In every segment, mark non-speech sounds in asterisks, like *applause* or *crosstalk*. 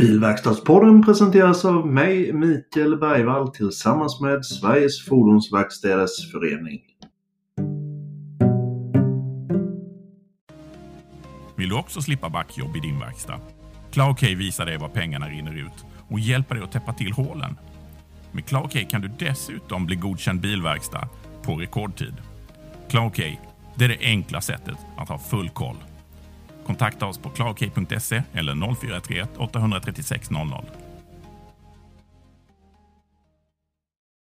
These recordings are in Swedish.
Bilverkstadspodden presenteras av mig, Mikael Bergvall, tillsammans med Sveriges Fordonsverkstäders Förening. Vill du också slippa backjobb i din verkstad? CloudK visar dig var pengarna rinner ut och hjälper dig att täppa till hålen. Med CloudK kan du dessutom bli godkänd bilverkstad på rekordtid. CloudK, det är det enkla sättet att ha full koll. Kontakta oss på clarkey.se eller 0431 836 00.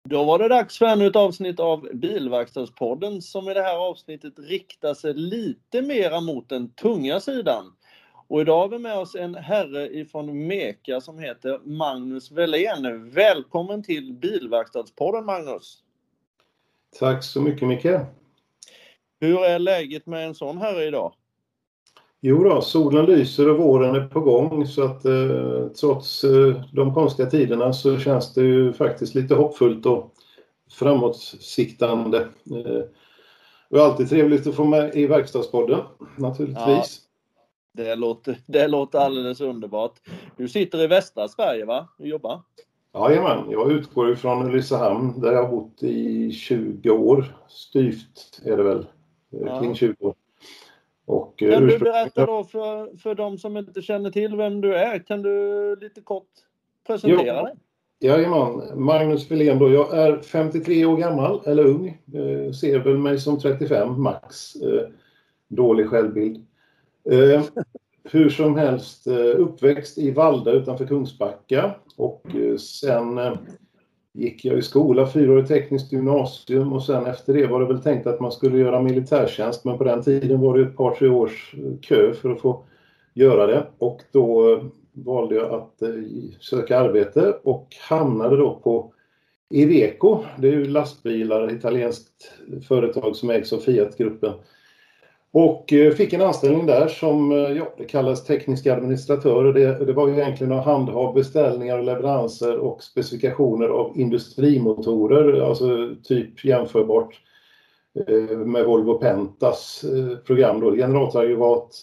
Då var det dags för ännu ett avsnitt av Bilverkstadspodden som i det här avsnittet riktar sig lite mera mot den tunga sidan. Och idag har vi med oss en herre ifrån Meka som heter Magnus Velén. Välkommen till Bilverkstadspodden Magnus! Tack så mycket Micke! Hur är läget med en sån herre idag? Jo då, solen lyser och våren är på gång så att eh, trots eh, de konstiga tiderna så känns det ju faktiskt lite hoppfullt och framåtsiktande. Eh, det är alltid trevligt att få med i Verkstadspodden naturligtvis. Ja, det, låter, det låter alldeles underbart. Du sitter i västra Sverige va? Du jobbar? Jajamän, jag utgår ifrån Ulricehamn där jag har bott i 20 år. Styvt är det väl, eh, ja. kring 20 år. Och, eh, kan du berätta då för, för de som inte känner till vem du är? Kan du lite kort presentera dig? Jajamän, Magnus Wilén då. Jag är 53 år gammal, eller ung. Eh, ser väl mig som 35 max. Eh, dålig självbild. Eh, hur som helst, uppväxt i Valda utanför Kungsbacka och sen gick jag i skola, fyraårigt tekniskt gymnasium och sen efter det var det väl tänkt att man skulle göra militärtjänst men på den tiden var det ett par tre års eh, kö för att få göra det och då eh, valde jag att eh, söka arbete och hamnade då på Iveco. Det är ju lastbilar, italienskt företag som ägs av Fiat-gruppen. Och eh, fick en anställning där som eh, ja, det kallas teknisk administratör. Det, det var ju egentligen att handha beställningar och leveranser och specifikationer av industrimotorer, alltså typ jämförbart eh, med Volvo Pentas program då, generatoraggregat,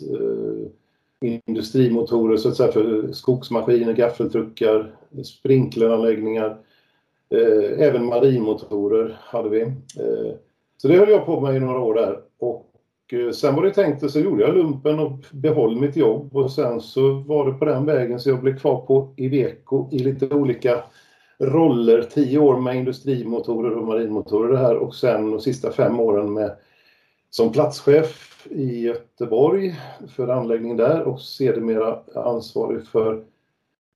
industrimotorer så att säga för skogsmaskiner, gaffeltruckar, sprinkleranläggningar, även marinmotorer hade vi. Så det höll jag på med i några år där och Eh, sen var det tänkt, så gjorde jag lumpen och behöll mitt jobb. Och sen så var det på den vägen så jag blev kvar på Iveco i lite olika roller. Tio år med industrimotorer och marinmotorer det här. Och sen de sista fem åren med som platschef i Göteborg för anläggningen där. Och sedermera ansvarig för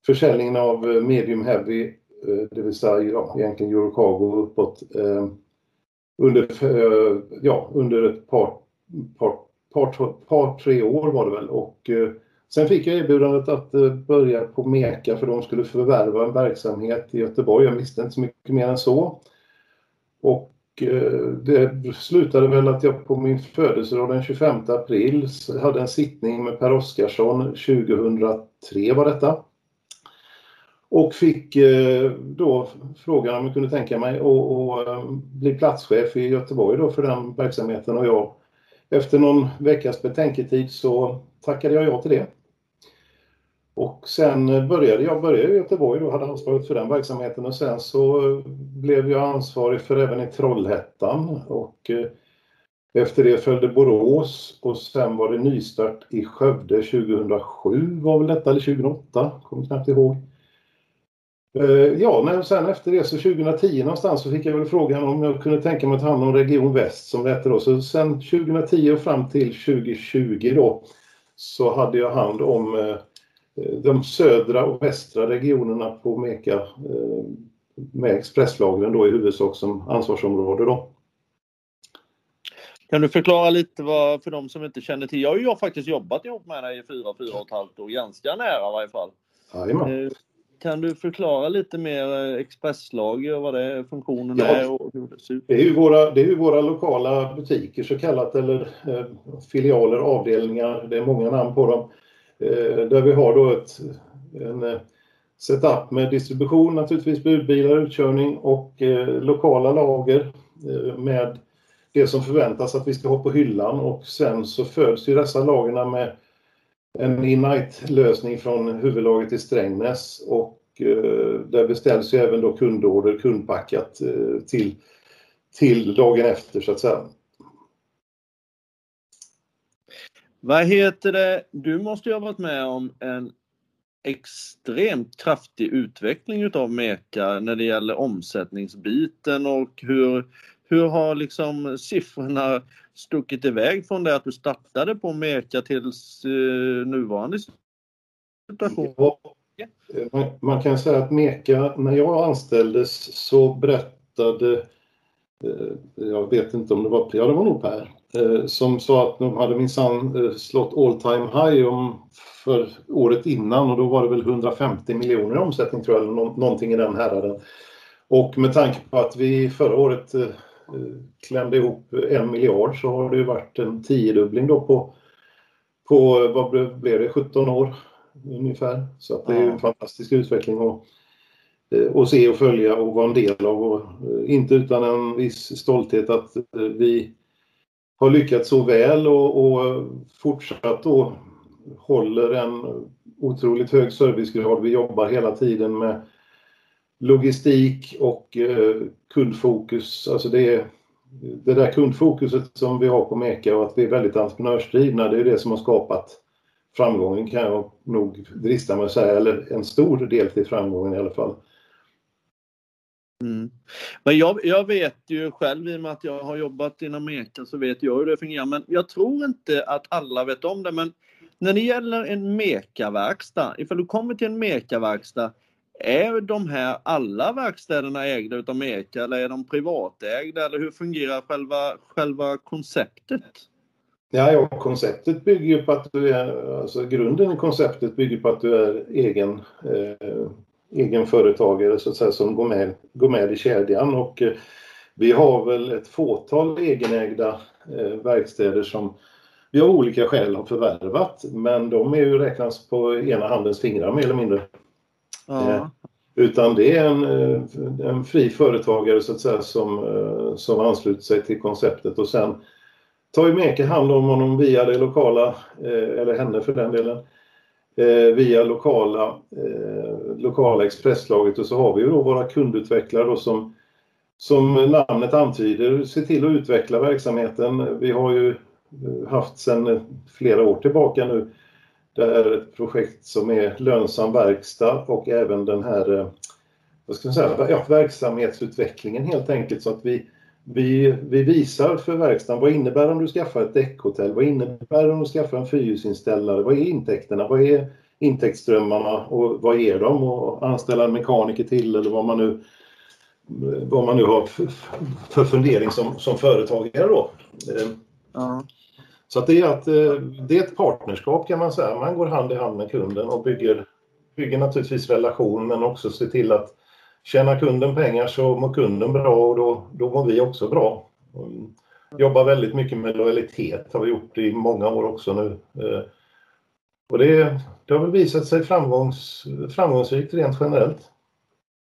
försäljningen av eh, medium heavy, eh, det vill säga ja, egentligen Eurocargo uppåt eh, under, ja, under ett par par, par, par, tre år var det väl och eh, sen fick jag erbjudandet att eh, börja på Meka för de skulle förvärva en verksamhet i Göteborg. Jag visste inte så mycket mer än så. Och eh, det slutade väl att jag på min födelsedag den 25 april hade en sittning med Per Oskarsson 2003 var detta. Och fick eh, då frågan om jag kunde tänka mig att eh, bli platschef i Göteborg då för den verksamheten och jag efter någon veckas betänketid så tackade jag ja till det. Och sen började jag började i Göteborg och hade ansvaret för den verksamheten och sen så blev jag ansvarig för även i Trollhättan och eh, efter det följde Borås och sen var det nystart i Skövde 2007 var väl detta, eller 2008, kommer knappt ihåg. Eh, ja, men sen efter det så 2010 någonstans så fick jag väl frågan om jag kunde tänka mig att ta hand om Region Väst som det hette då. Så sen 2010 och fram till 2020 då så hade jag hand om eh, de södra och västra regionerna på Meka eh, med expresslagren då i huvudsak som ansvarsområde då. Kan du förklara lite vad, för de som inte känner till, jag har ju faktiskt jobbat ihop med dig i fyra, fyra och ett halvt år, ganska nära i varje fall. Jajamän. Kan du förklara lite mer eh, expresslager och vad det är, funktionen ja, är och hur det ser ut? Det är ju våra, det är våra lokala butiker så kallat eller eh, filialer, avdelningar, det är många namn på dem. Eh, där vi har då ett, en eh, setup med distribution naturligtvis, budbilar, utkörning och eh, lokala lager eh, med det som förväntas att vi ska ha på hyllan och sen så föds ju dessa lagerna med en in-night-lösning från huvudlaget i Strängnäs och eh, där beställs ju även då kundorder kundpackat eh, till, till dagen efter så att säga. Vad heter det? Du måste ju ha varit med om en extremt kraftig utveckling utav Meka när det gäller omsättningsbiten och hur, hur har liksom siffrorna stuckit iväg från det att du startade på Meka tills eh, nuvarande situation? Ja, man, man, kan säga att Meka, när jag anställdes så berättade, eh, jag vet inte om det var, ja det var nog Per, eh, som sa att de hade minsann eh, slått all time high om, för året innan och då var det väl 150 miljoner i omsättning tror jag, eller någonting i den häraden. Och med tanke på att vi förra året eh, klämde ihop en miljard så har det ju varit en tiodubbling då på, på vad blev det, 17 år ungefär. Så att det är en fantastisk utveckling att, eh, att se och följa och vara en del av. Och eh, inte utan en viss stolthet att eh, vi har lyckats så väl och, och fortsatt då håller en otroligt hög servicegrad. Vi jobbar hela tiden med logistik och eh, kundfokus. Alltså det, är, det där kundfokuset som vi har på Meka och att vi är väldigt entreprenörsdrivna, det är det som har skapat framgången kan jag nog drista mig att säga, eller en stor del till framgången i alla fall. Mm. Men jag, jag, vet ju själv i och med att jag har jobbat inom Meka så vet jag hur det fungerar. Men jag tror inte att alla vet om det. Men när det gäller en Meka-verkstad, ifall du kommer till en Meka-verkstad är de här alla verkstäderna ägda utav Meka eller är de privatägda eller hur fungerar själva, själva konceptet? Ja, ja, konceptet bygger ju på att du är, alltså grunden i konceptet bygger på att du är egen, eh, egen företagare så att säga som går med, går med i kedjan och eh, vi har väl ett fåtal egenägda eh, verkstäder som vi av olika skäl har förvärvat men de är ju räknas på ena handens fingrar mer eller mindre. Ja. Eh, utan det är en, eh, en fri företagare så att säga som, eh, som ansluter sig till konceptet och sen tar ju Meke hand om honom via det lokala, eller henne för den delen, via lokala, lokala expresslaget och så har vi ju då våra kundutvecklare då som, som namnet antyder ser till att utveckla verksamheten. Vi har ju haft sedan flera år tillbaka nu det är ett projekt som är lönsam verkstad och även den här eh, vad ska man säga, ja, verksamhetsutvecklingen helt enkelt så att vi, vi, vi visar för verkstaden vad innebär om du skaffar ett däckhotell? Vad innebär det om du skaffar en fyrhjulsinställare? Vad är intäkterna? Vad är intäktsströmmarna och vad ger de? Och anställa en mekaniker till eller vad man nu, vad man nu har för, för fundering som, som företagare då. Ja. Så att det, är att, eh, det är ett partnerskap kan man säga. Man går hand i hand med kunden och bygger, bygger naturligtvis relation men också ser till att tjänar kunden pengar så mår kunden bra och då, då mår vi också bra. Mm. Jobbar väldigt mycket med lojalitet har vi gjort i många år också nu. Eh, och det, det har väl visat sig framgångs, framgångsrikt rent generellt.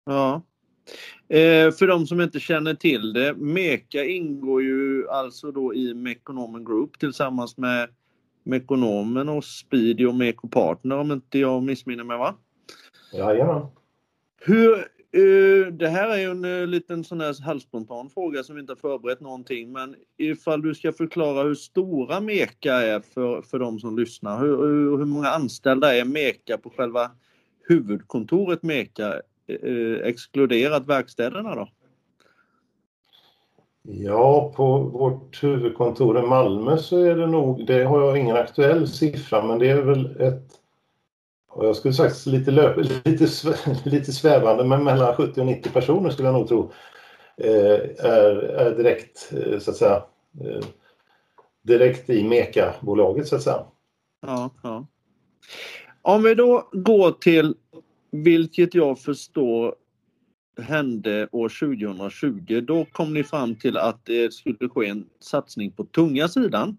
Ja. Eh, för de som inte känner till det, Meka ingår ju alltså då i Mekonomen Group tillsammans med Mekonomen och Speedy och Meko Partner om inte jag missminner mig va? Jajamän. Hur, eh, det här är ju en uh, liten sån här halvspontan fråga som vi inte har förberett någonting men ifall du ska förklara hur stora Meka är för, för de som lyssnar. Hur, hur, hur många anställda är Meka på själva huvudkontoret Meka eh, exkluderat verkstäderna då? Ja, på vårt huvudkontor i Malmö så är det nog, det har jag ingen aktuell siffra, men det är väl ett, jag skulle sagt lite, löp, *laughs* lite, lite svävande, men mellan 70 och 90 personer skulle jag nog tro eh, är, är direkt, eh, så att säga, eh, direkt i Meka-bolaget så att säga. Ja, ja. Om vi då går till vilket jag förstår hände år 2020. Då kom ni fram till att det skulle ske en satsning på tunga sidan.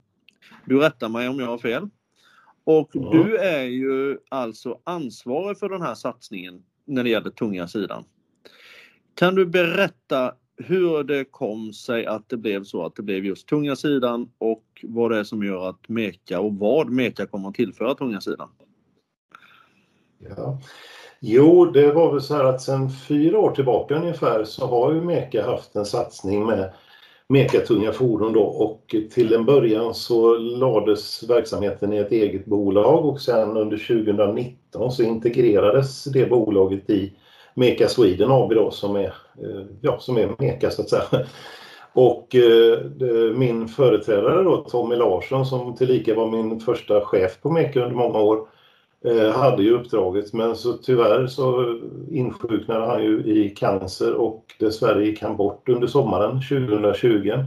Du rättar mig om jag har fel. Och ja. du är ju alltså ansvarig för den här satsningen när det gäller tunga sidan. Kan du berätta hur det kom sig att det blev så att det blev just tunga sidan och vad det är som gör att Meka och vad Meka kommer att tillföra tunga sidan. Ja. Jo, det var väl så här att sedan fyra år tillbaka ungefär så har ju Meka haft en satsning med Meka-tunga fordon då och till en början så lades verksamheten i ett eget bolag och sen under 2019 så integrerades det bolaget i Meka Sweden AB då som är, eh, ja, som är Meka så att säga. Och eh, min företrädare då, Tommy Larsson som tillika var min första chef på Meka under många år eh, Eh, hade ju uppdraget men så tyvärr så insjuknade han ju i cancer och dessvärre gick han bort under sommaren 2020.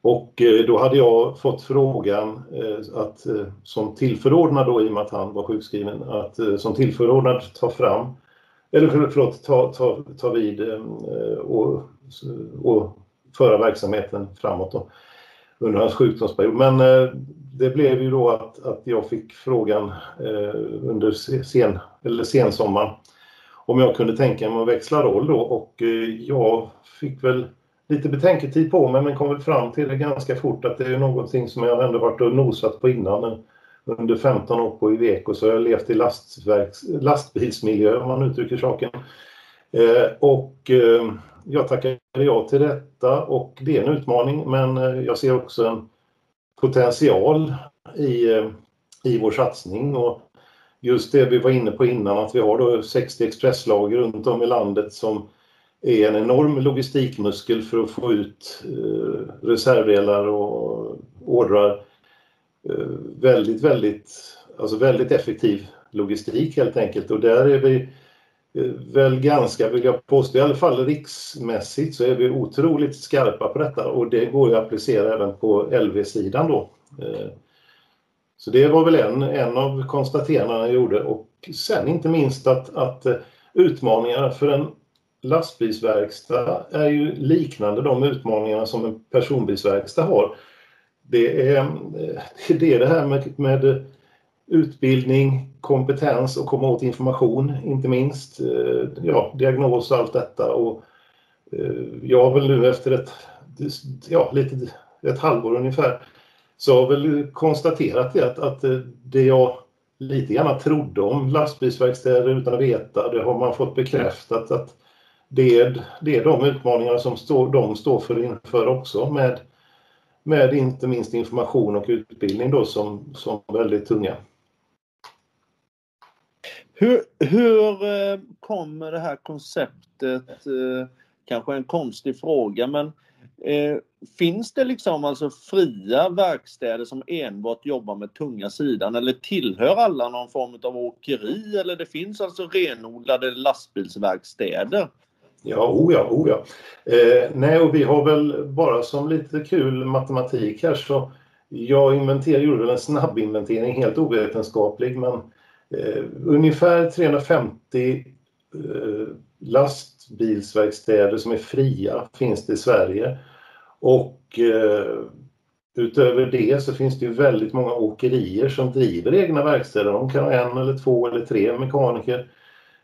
Och eh, då hade jag fått frågan eh, att som tillförordnad då i och med att han var sjukskriven att som tillförordnad ta fram eller förlåt, ta, ta, ta vid och, och föra verksamheten framåt då, under hans sjukdomsperiod. Men eh, det blev ju då att, att jag fick frågan eh, under sen, eller sensommaren om jag kunde tänka mig att växla roll då och eh, jag fick väl lite betänketid på mig men kom väl fram till det ganska fort att det är någonting som jag ändå varit och nosat på innan under 15 år på Iveco så har jag levt i lastbilsmiljö om man uttrycker saken. Eh, och eh, jag tackade ja till detta och det är en utmaning men eh, jag ser också en potential i, i vår satsning. Och just det vi var inne på innan att vi har då 60 expresslager runt om i landet som är en enorm logistikmuskel för att få ut eh, reservdelar och ordrar Eh, väldigt, väldigt, alltså väldigt effektiv logistik helt enkelt. Och där är vi väl ganska, vill jag påstå, i alla fall riksmässigt så är vi otroligt skarpa på detta och det går ju att applicera även på LV-sidan då. Eh, så det var väl en, en av konstaterandena jag gjorde och sen inte minst att, att eh, utmaningarna för en lastbilsverkstad är ju liknande de utmaningarna som en personbilsverkstad har det är eh, det, är det här med, med utbildning, kompetens och komma åt information inte minst. Eh, ja, diagnos och allt detta. Och eh, jag har väl nu efter ett, ja, lite, ett halvår ungefär så har väl konstaterat det att, att eh, det jag lite grann trodde om lastbilsverkstäder utan att veta, det har man fått bekräftat att det är, det är de utmaningar som stå, de står för inför också med med inte minst information och utbildning då som, som väldigt tunga. Hur, hur eh, kommer det här konceptet, eh, kanske en konstig fråga, men eh, finns det liksom alltså fria verkstäder som enbart jobbar med tunga sidan eller tillhör alla någon form av åkeri eller det finns alltså renodlade lastbilsverkstäder? Ja, o ja, o ja. Eh, nej, och vi har väl bara som lite kul matematik här så jag inventerade, gjorde väl en snabb inventering, helt ovetenskaplig, men eh, ungefär 350 eh, lastbilsverkstäder som är fria finns det i Sverige. Och eh, utöver det så finns det ju väldigt många åkerier som driver egna verkstäder. De kan ha en eller två eller tre mekaniker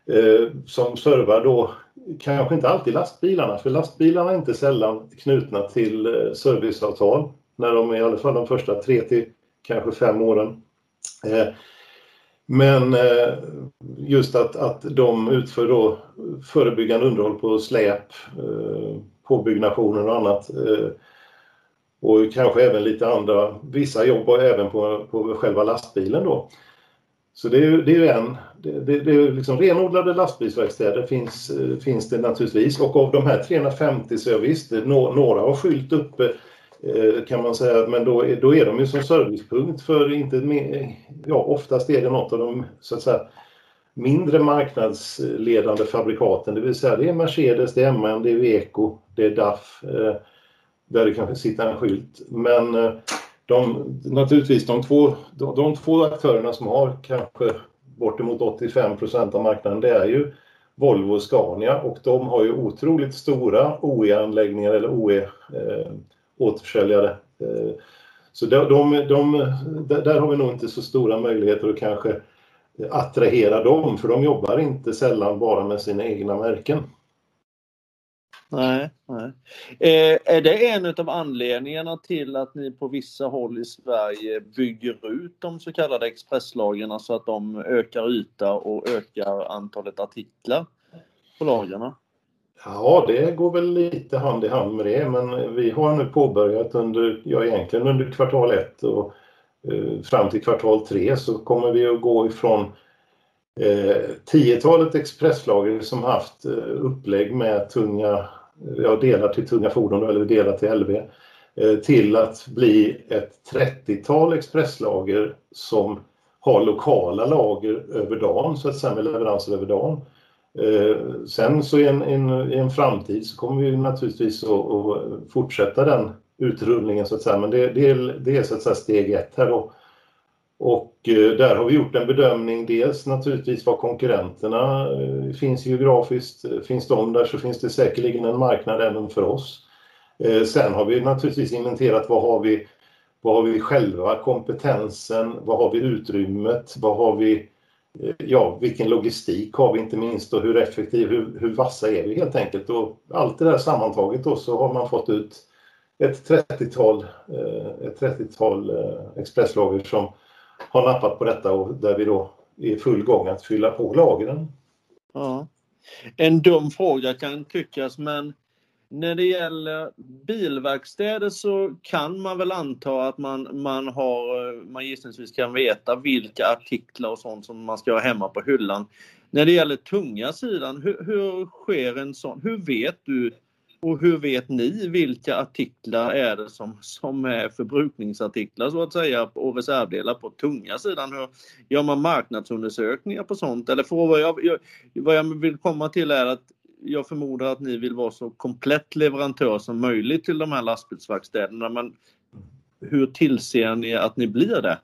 eh, som servar då kanske inte alltid lastbilarna, för lastbilarna är inte sällan knutna till eh, serviceavtal när de är i alla fall de första tre till kanske fem åren. Eh, men eh, just att, att de utför då förebyggande underhåll på släp, eh, påbyggnationer och annat. Eh, och kanske även lite andra, vissa jobb även på, på själva lastbilen då. Så det är ju, det är en, det, det, det är liksom renodlade lastbilsverkstäder finns, finns det naturligtvis och av de här 350 så jag visst, några har skylt uppe Eh, kan man säga, men då är, då är de ju som servicepunkt för inte mer, ja oftast är det något av de så att säga mindre marknadsledande fabrikaten, det vill säga det är Mercedes, det är MN, det är Weco, det är DAF, eh, där det kanske sitter en skylt. Men eh, de, naturligtvis de två, de, de två aktörerna som har kanske bortemot 85 procent av marknaden det är ju Volvo och Scania och de har ju otroligt stora OE-anläggningar eller OE återförsäljare. Eh, så de, de, de, där har vi nog inte så stora möjligheter att kanske attrahera dem för de jobbar inte sällan bara med sina egna märken. Nej, nej. Eh, är det en av anledningarna till att ni på vissa håll i Sverige bygger ut de så kallade expresslagarna så att de ökar yta och ökar antalet artiklar på lagarna? Ja, det går väl lite hand i hand med det, men vi har nu påbörjat under, ja egentligen under kvartal ett och eh, fram till kvartal tre så kommer vi att gå ifrån eh, tiotalet expresslager som haft eh, upplägg med tunga ja, delar till tunga fordon eller delar till LV eh, till att bli ett 30-tal expresslager som har lokala lager över dagen, så att säga med leveranser över dagen. Eh, sen så i en, en, i en framtid så kommer vi naturligtvis att, att fortsätta den utrullningen så att säga, men det, det, är, det är så att säga steg ett här då. Och eh, där har vi gjort en bedömning, dels naturligtvis var konkurrenterna eh, finns geografiskt. Finns de där så finns det säkerligen en marknad även för oss. Eh, sen har vi naturligtvis inventerat vad har vi, vad har vi själva, kompetensen, vad har vi utrymmet, vad har vi, ja vilken logistik har vi inte minst och hur effektiv, hur, hur vassa är vi helt enkelt. Och allt det där sammantaget då så har man fått ut ett 30-tal eh, ett 30 eh, expresslager som har nappat på detta och där vi då är i full gång att fylla på lagren. Ja. En dum fråga kan tyckas men när det gäller bilverkstäder så kan man väl anta att man, man har, man gissningsvis kan veta vilka artiklar och sånt som man ska ha hemma på hyllan. När det gäller tunga sidan, hur, hur sker en sån? Hur vet du och hur vet ni vilka artiklar är det som, som är förbrukningsartiklar så att säga och reservdelar på tunga sidan? Hur gör man marknadsundersökningar på sånt? Eller för vad, jag, jag, vad jag vill komma till är att jag förmodar att ni vill vara så komplett leverantör som möjligt till de här lastbilsverkstäderna. Men hur tillser ni att ni blir det?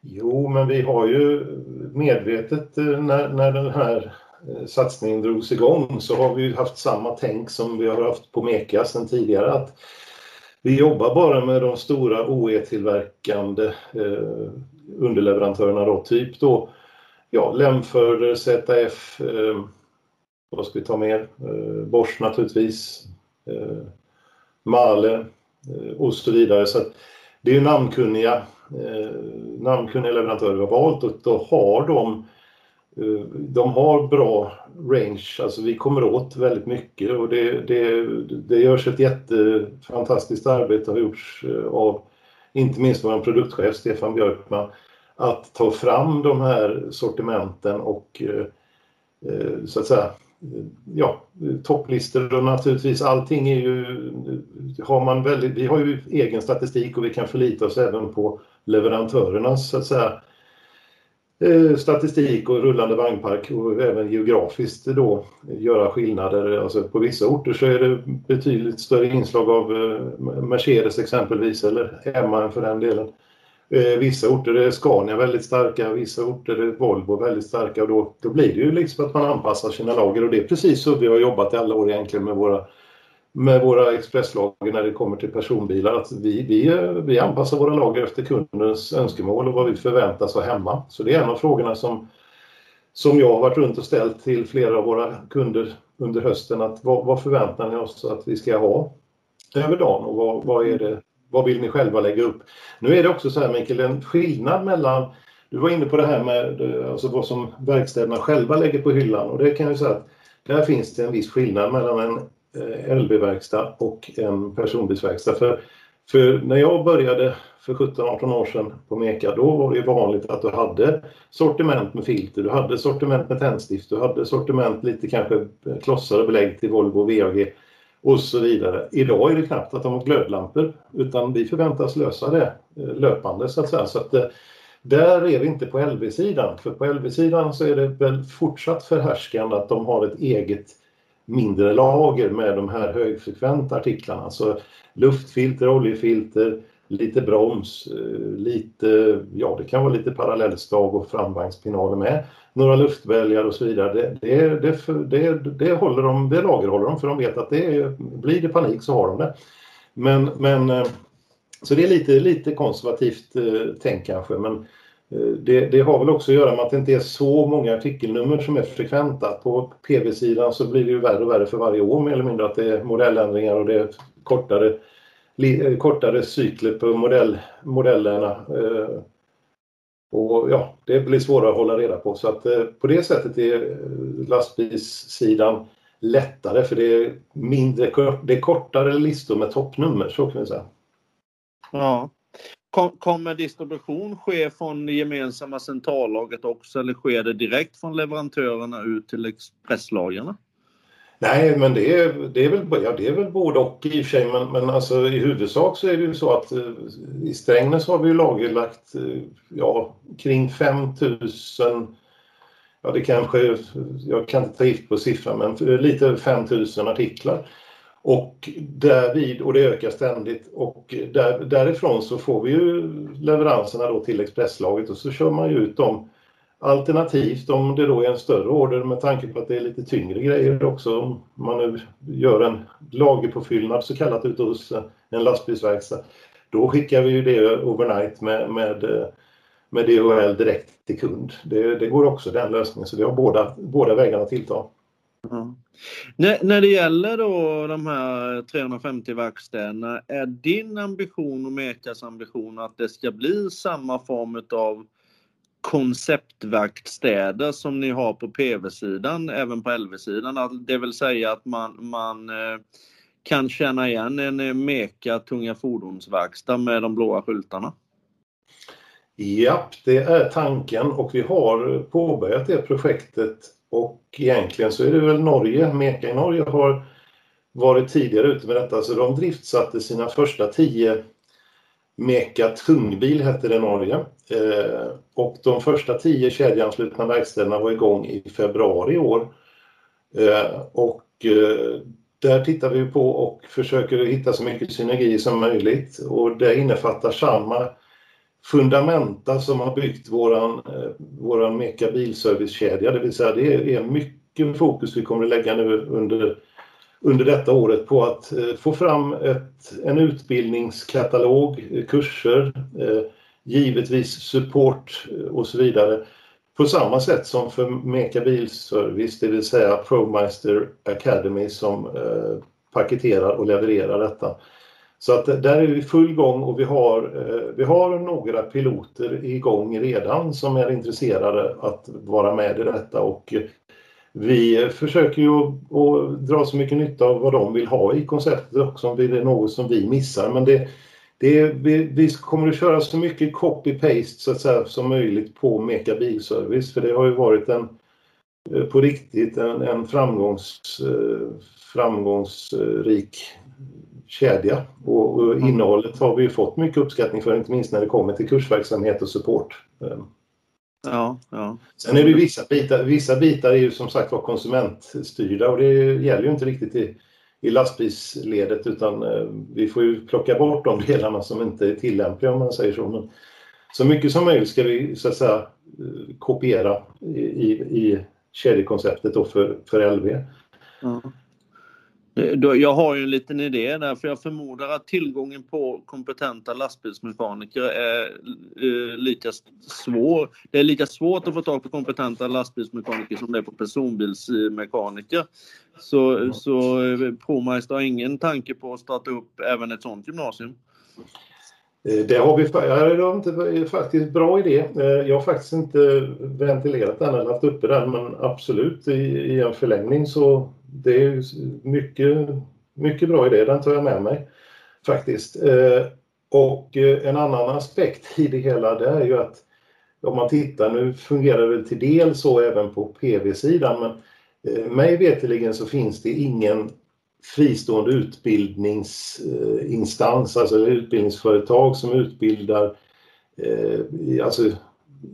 Jo, men vi har ju medvetet eh, när, när den här eh, satsningen drogs igång så har vi haft samma tänk som vi har haft på Meka sedan tidigare. Att vi jobbar bara med de stora OE-tillverkande eh, underleverantörerna då, typ då ja, Lemförder, ZF, eh, vad ska vi ta mer? Eh, Bosch naturligtvis, eh, Male eh, och så vidare. Så det är ju namnkunniga, eh, namnkunniga leverantörer vi har valt och då har de Eh, de har bra range, alltså vi kommer åt väldigt mycket och det, det, det görs ett jättefantastiskt arbete har gjorts eh, av inte minst vår produktchef Stefan Björkman att ta fram de här sortimenten och eh, eh så att säga ja, topplistor och naturligtvis allting är ju, har man väldigt, vi har ju egen statistik och vi kan förlita oss även på leverantörernas så att säga eh, statistik och rullande vagnpark och även geografiskt då göra skillnader. Alltså på vissa orter så är det betydligt större inslag av eh, Mercedes exempelvis eller MAN för den delen. Eh, vissa orter är Scania väldigt starka, vissa orter är Volvo väldigt starka och då, då blir det ju liksom att man anpassar sina lager och det är precis så vi har jobbat i alla år egentligen med våra med våra expresslager när det kommer till personbilar. Att vi, vi, vi anpassar våra lager efter kundens önskemål och vad vi förväntas ha hemma. Så det är en av frågorna som, som jag har varit runt och ställt till flera av våra kunder under hösten. Att vad, vad förväntar ni oss att vi ska ha över dagen och vad, vad, är det, vad vill ni själva lägga upp? Nu är det också så här Mikael, en skillnad mellan du var inne på det här med alltså vad som verkstäderna själva lägger på hyllan och det kan jag säga att där finns det en viss skillnad mellan en eh, LB-verkstad och en personbilsverkstad. För, för när jag började för 17-18 år sedan på Meka, då var det vanligt att du hade sortiment med filter, du hade sortiment med tändstift, du hade sortiment lite kanske eh, klossar och belägg till Volvo och VAG och så vidare. Idag är det knappt att de har glödlampor utan vi förväntas lösa det eh, löpande så att säga. Så att, eh, där är vi inte på LV-sidan, för på LV-sidan så är det väl fortsatt förhärskande att de har ett eget mindre lager med de här högfrekventa artiklarna. Alltså luftfilter, oljefilter, lite broms, eh, lite, ja det kan vara lite parallellstag och framvagnspinaler med. Några luftbälgar och så vidare. Det, det, det, det, det, håller de, det lagerhåller de för de vet att det blir det panik så har de det. Men, men eh, så det är lite, lite konservativt eh, tänk kanske men eh, det, det, har väl också att göra med att det inte är så många artikelnummer som är frekventa. På PV-sidan så blir det ju värre och värre för varje år mer eller mindre att det är modelländringar och det är kortare, li, eh, kortare cykler på modell, modellerna. Eh, och ja, det blir svårare att hålla reda på så att eh, på det sättet är eh, lastbilssidan lättare för det är mindre, det är kortare listor med toppnummer så kan vi säga. Ja. Kommer distribution ske från det gemensamma centrallagret också eller sker det direkt från leverantörerna ut till expresslagren? Nej, men det är, det är, väl, ja, det är väl både och i och för sig, men, men alltså, i huvudsak så är det ju så att eh, i Strängnäs har vi ju lagerlagt eh, ja, kring 5000 ja det kanske, jag kan inte ta gift på siffran, men eh, lite över 5000 artiklar. Och därvid, och det ökar ständigt, och där, därifrån så får vi ju leveranserna då till Expresslaget och så kör man ju ut dem Alternativt om det då är en större order med tanke på att det är lite tyngre grejer också, om man nu gör en lagerpåfyllnad så kallat ute hos en lastbilsverkstad, då skickar vi ju det overnight med, med, med DHL direkt till kund. Det, det går också den lösningen, så vi har båda, båda vägarna att tillta. Mm. När, när det gäller då de här 350 verkstäderna, är din ambition och Mekas ambition att det ska bli samma form av konceptverkstäder som ni har på PV-sidan, även på LV-sidan. Alltså, det vill säga att man, man eh, kan känna igen en eh, Meka tunga fordonsverkstad med de blåa skyltarna. Japp, det är tanken och vi har påbörjat det projektet och egentligen så är det väl Norge, Meka i Norge har varit tidigare ute med detta så de driftsatte sina första tio Meka Tungbil hette det i Norge. Eh, och de första tio kedjeanslutna verkstäderna var igång i februari i år. Eh, och eh, där tittar vi på och försöker hitta så mycket synergi som möjligt och det innefattar samma fundamenta som har byggt våran, eh, våran Meka bilservicekedja, det vill säga det är mycket fokus vi kommer att lägga nu under under detta året på att eh, få fram ett, en utbildningskatalog, eh, kurser, eh, givetvis support och så vidare på samma sätt som för Meka Bilservice, det vill säga ProMeister Academy som paketerar och levererar detta. Så att där är vi full gång och vi har, vi har några piloter igång redan som är intresserade att vara med i detta och vi försöker ju att, dra så mycket nytta av vad de vill ha i konceptet också om det är något som vi missar. Men det, det vi, vi, kommer att köra så mycket copy-paste så att säga, som möjligt på Meka Bilservice för det har ju varit en eh, på riktigt en, en framgångs, eh, framgångsrik kedja och, och innehållet har vi fått mycket uppskattning för inte minst när det kommer till kursverksamhet och support. Ja, ja. Sen är det vissa bitar, vissa bitar är ju som sagt var konsumentstyrda och det gäller ju inte riktigt i, i lastbilsledet utan eh, vi får ju plocka bort de delarna som inte är tillämpliga om man säger så. Men så mycket som möjligt ska vi så att säga eh, kopiera i, i, i kedjekonceptet då för, för LV. Mm. Eh, jag har ju en liten idé där, för jag förmodar att tillgången på kompetenta lastbilsmekaniker är eh, lika svår. Det är lika svårt att få tag på kompetenta lastbilsmekaniker som det är på personbilsmekaniker. Så, så eh, ProMeister har ingen tanke på att starta upp även ett sådant gymnasium? Eh, det har vi det faktiskt bra idé. Eh, jag har faktiskt inte ventilerat den eller haft uppe den men absolut i, i en förlängning så det är mycket, mycket bra idé, den tar jag med mig faktiskt. Eh, och en annan aspekt i det hela det är ju att om man tittar, nu fungerar det till del så även på PV-sidan men mig veterligen så finns det ingen fristående utbildningsinstans, alltså utbildningsföretag som utbildar eh, alltså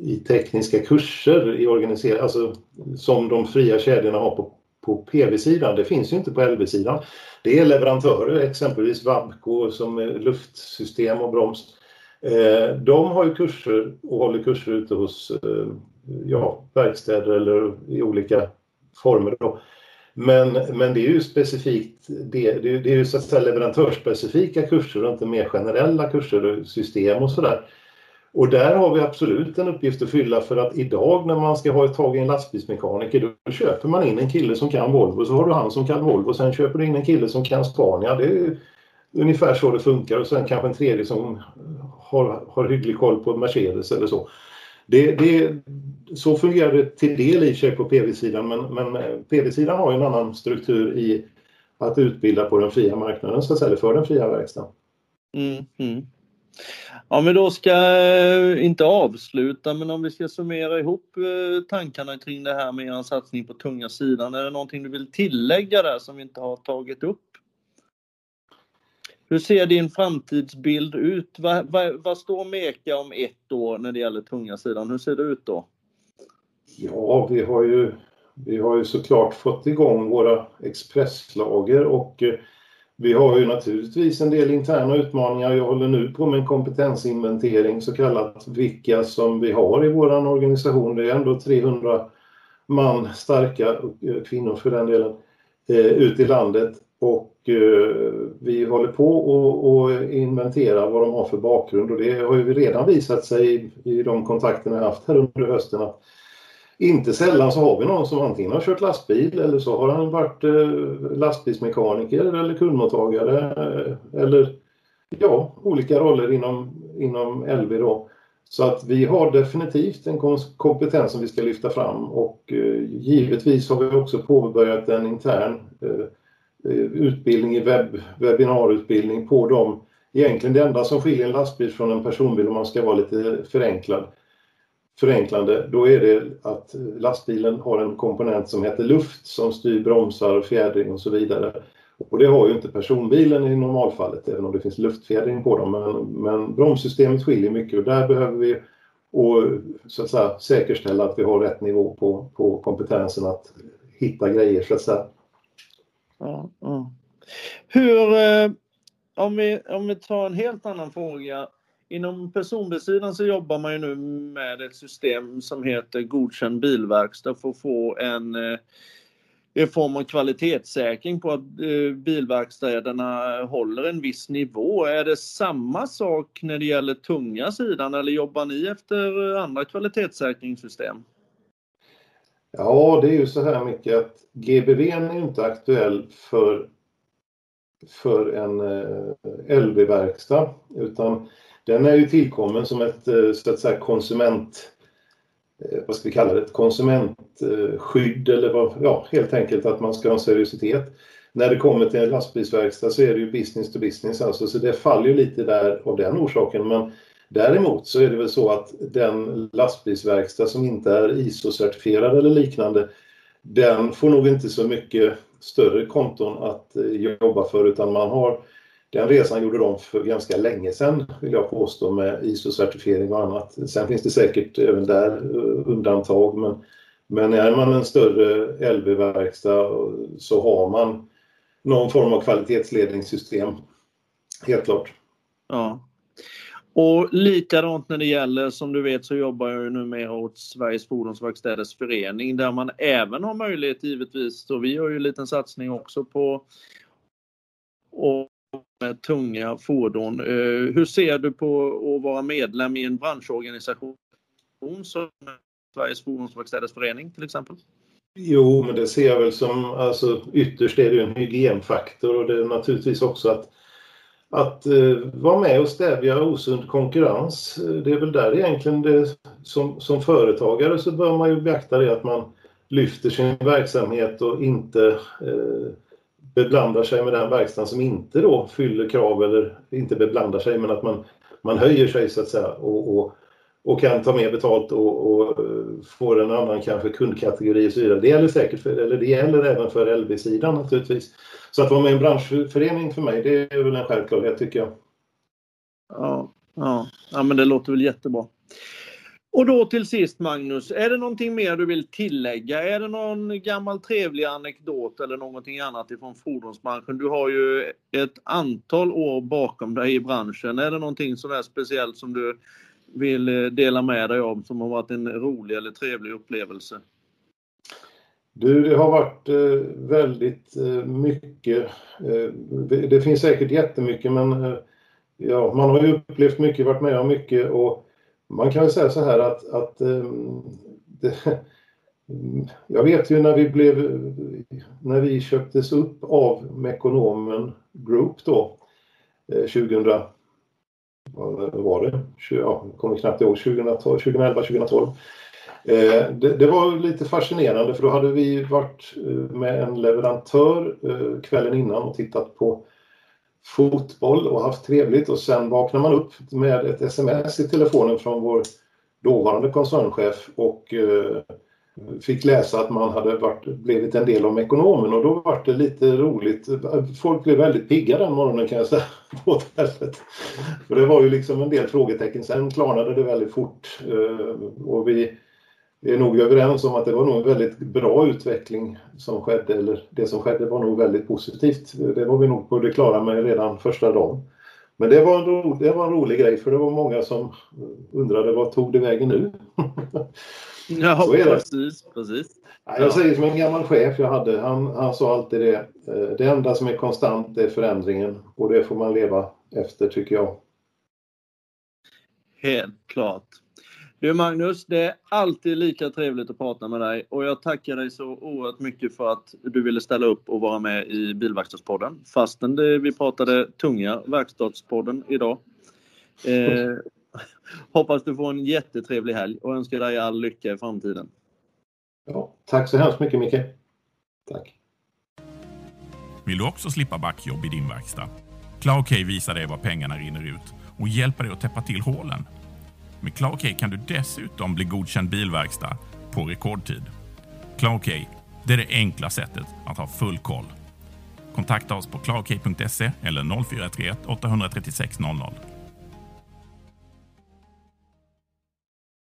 i tekniska kurser i alltså som de fria kedjorna har på på PV-sidan. Det finns ju inte på LV-sidan. Det är leverantörer, exempelvis Vabco som är luftsystem och broms. Eh, de har ju kurser och håller kurser ute hos eh, ja, verkstäder eller i olika former. Då. Men, men det är ju specifikt, det, det, det är ju så att säga leverantörsspecifika kurser och inte mer generella kurser, och system och sådär. Och där har vi absolut en uppgift att fylla för att idag när man ska ha ett tag i en lastbilsmekaniker då köper man in en kille som kan Volvo så har du han som kan Volvo. Sen köper du in en kille som kan Scania. Det är ungefär så det funkar och sen kanske en tredje som har, har hygglig koll på Mercedes eller så. Det, det, så fungerar det till del i sig på PV-sidan men, men eh, PV-sidan har en annan struktur i att utbilda på den fria marknaden, så att säga, för den fria verkstaden. Mm, mm. Ja men då ska eh, inte avsluta men om vi ska summera ihop eh, tankarna kring det här med er satsning på tunga sidan. Är det någonting du vill tillägga där som vi inte har tagit upp? Hur ser din framtidsbild ut? Vad, vad, vad står Meka om ett år när det gäller tunga sidan? Hur ser det ut då? Ja, vi har ju, vi har ju såklart fått igång våra expresslager och eh, vi har ju naturligtvis en del interna utmaningar. Jag håller nu på med en kompetensinventering så kallat vilka som vi har i vår organisation. Det är ändå 300 man starka, eh, kvinnor för den delen, eh, ut i landet och eh, vi håller på att inventera vad de har för bakgrund och det har ju redan visat sig i de kontakterna jag haft här under hösten att inte sällan så har vi någon som antingen har kört lastbil eller så har han varit eh, lastbilsmekaniker eller kundmottagare eh, eller ja, olika roller inom, inom LV då. Så att vi har definitivt en kompetens som vi ska lyfta fram och eh, givetvis har vi också påbörjat en intern Eh, Eh, utbildning i webb, webbinarutbildning på dem. Egentligen det enda som skiljer en lastbil från en personbil om man ska vara lite förenklad, förenklande, då är det att lastbilen har en komponent som heter luft som styr bromsar, fjädring och så vidare. Och det har ju inte personbilen i normalfallet, även om det finns luftfjädring på dem. Men, men bromssystemet skiljer mycket och där behöver vi och, så att säga, säkerställa att vi har rätt nivå på, på kompetensen att hitta grejer så att säga. Ja, ja. Hur, eh, om, vi, om vi tar en helt annan fråga. Inom personbilssidan så jobbar man ju nu med ett system som heter godkänd bilverkstad för att få en eh, i form av kvalitetssäkring på att eh, bilverkstäderna håller en viss nivå. Är det samma sak när det gäller tunga sidan eller jobbar ni efter andra kvalitetssäkringssystem? Ja, det är ju så här mycket att GBV är inte aktuell för, för en eh, LV-verkstad utan den är ju tillkommen som ett eh, så att säga konsument eh, vad ska vi kalla det, ett konsumentskydd eh, eller vad, ja, helt enkelt att man ska ha en seriositet. När det kommer till en lastbilsverkstad så är det ju business to business alltså, så det faller ju lite där av den orsaken. Men Däremot så är det väl så att den lastbilsverkstad som inte är ISO-certifierad eller liknande, den får nog inte så mycket större konton att eh, jobba för utan man har den resan gjorde de för ganska länge sedan vill jag påstå med ISO-certifiering och annat. Sen finns det säkert även där eh, undantag men, men är man en större LB-verkstad eh, så har man någon form av kvalitetsledningssystem. Helt klart. Ja. Och likadant när det gäller, som du vet så jobbar jag ju numera åt Sveriges Fordonsverkstäders Förening där man även har möjlighet givetvis, och vi gör ju en liten satsning också på och med tunga fordon. Eh, hur ser du på att vara medlem i en branschorganisation som Sveriges Fordonsverkstäders Förening till exempel? Jo, men det ser jag väl som, alltså ytterst är det ju en hygienfaktor och det är naturligtvis också att att eh, vara med och stävja osund konkurrens. Eh, det är väl där egentligen det, som, som företagare så bör man ju beakta det att man lyfter sin verksamhet och inte eh, beblandar sig med den verkstaden som inte då fyller krav eller inte beblandar sig men att man, man höjer sig så att säga och, och, och kan ta mer betalt och, och eh, får en annan kanske kundkategori och så vidare. Det gäller säkert för, eller det gäller även för LV-sidan naturligtvis. Så att vara med i en branschförening för mig, det är väl en självklarhet tycker jag. Ja, ja. ja men det låter väl jättebra. Och då till sist Magnus, är det någonting mer du vill tillägga? Är det någon gammal trevlig anekdot eller någonting annat ifrån fordonsbranschen? Du har ju ett antal år bakom dig i branschen. Är det någonting sådär speciellt som du vill eh, dela med dig av som har varit en rolig eller trevlig upplevelse? Du, det har varit eh, väldigt eh, mycket. Det finns säkert jättemycket men ja, man har ju upplevt mycket, varit med om mycket och man kan väl säga så här att, att ehm, det, *laughs* jag vet ju när vi blev, när vi köptes upp av Mekonomen Group då, 2000, vad var det? Ja, jag kommer knappt ihåg, 2011, 2012. Eh, det, det, var lite fascinerande för då hade vi varit eh, med en leverantör eh, kvällen innan och tittat på fotboll och haft trevligt och sen vaknar man upp med ett sms i telefonen från vår dåvarande koncernchef och eh, fick läsa att man hade varit, blivit en del av ekonomen och då var det lite roligt. Folk blev väldigt pigga den morgonen kan jag säga *laughs* på hotellet. För det var ju liksom en del frågetecken. Sen klarnade det väldigt fort eh, och vi är nog överens om att det var nog en väldigt bra utveckling som skedde, eller det som skedde var nog väldigt positivt. Det var vi nog på det klara med redan första dagen. Men det var, en ro, det var en rolig grej för det var många som undrade vad tog det vägen nu? *laughs* Ja, precis. precis. Jag säger som en gammal chef jag hade, han, han sa alltid det. Eh, det enda som är konstant är förändringen och det får man leva efter tycker jag. Helt klart. Du Magnus, det är alltid lika trevligt att prata med dig och jag tackar dig så oerhört mycket för att du ville ställa upp och vara med i Bilverkstadspodden. Fastän det, vi pratade tunga Verkstadspodden idag. Eh, hoppas du får en jättetrevlig helg och önskar dig all lycka i framtiden. Ja, tack så hemskt mycket Micke. Tack. Vill du också slippa backjobb i din verkstad? CloudK visar dig var pengarna rinner ut och hjälper dig att täppa till hålen. Med CloudK kan du dessutom bli godkänd bilverkstad på rekordtid. CloudK, det är det enkla sättet att ha full koll. Kontakta oss på cloudk.se eller 0431 836 00.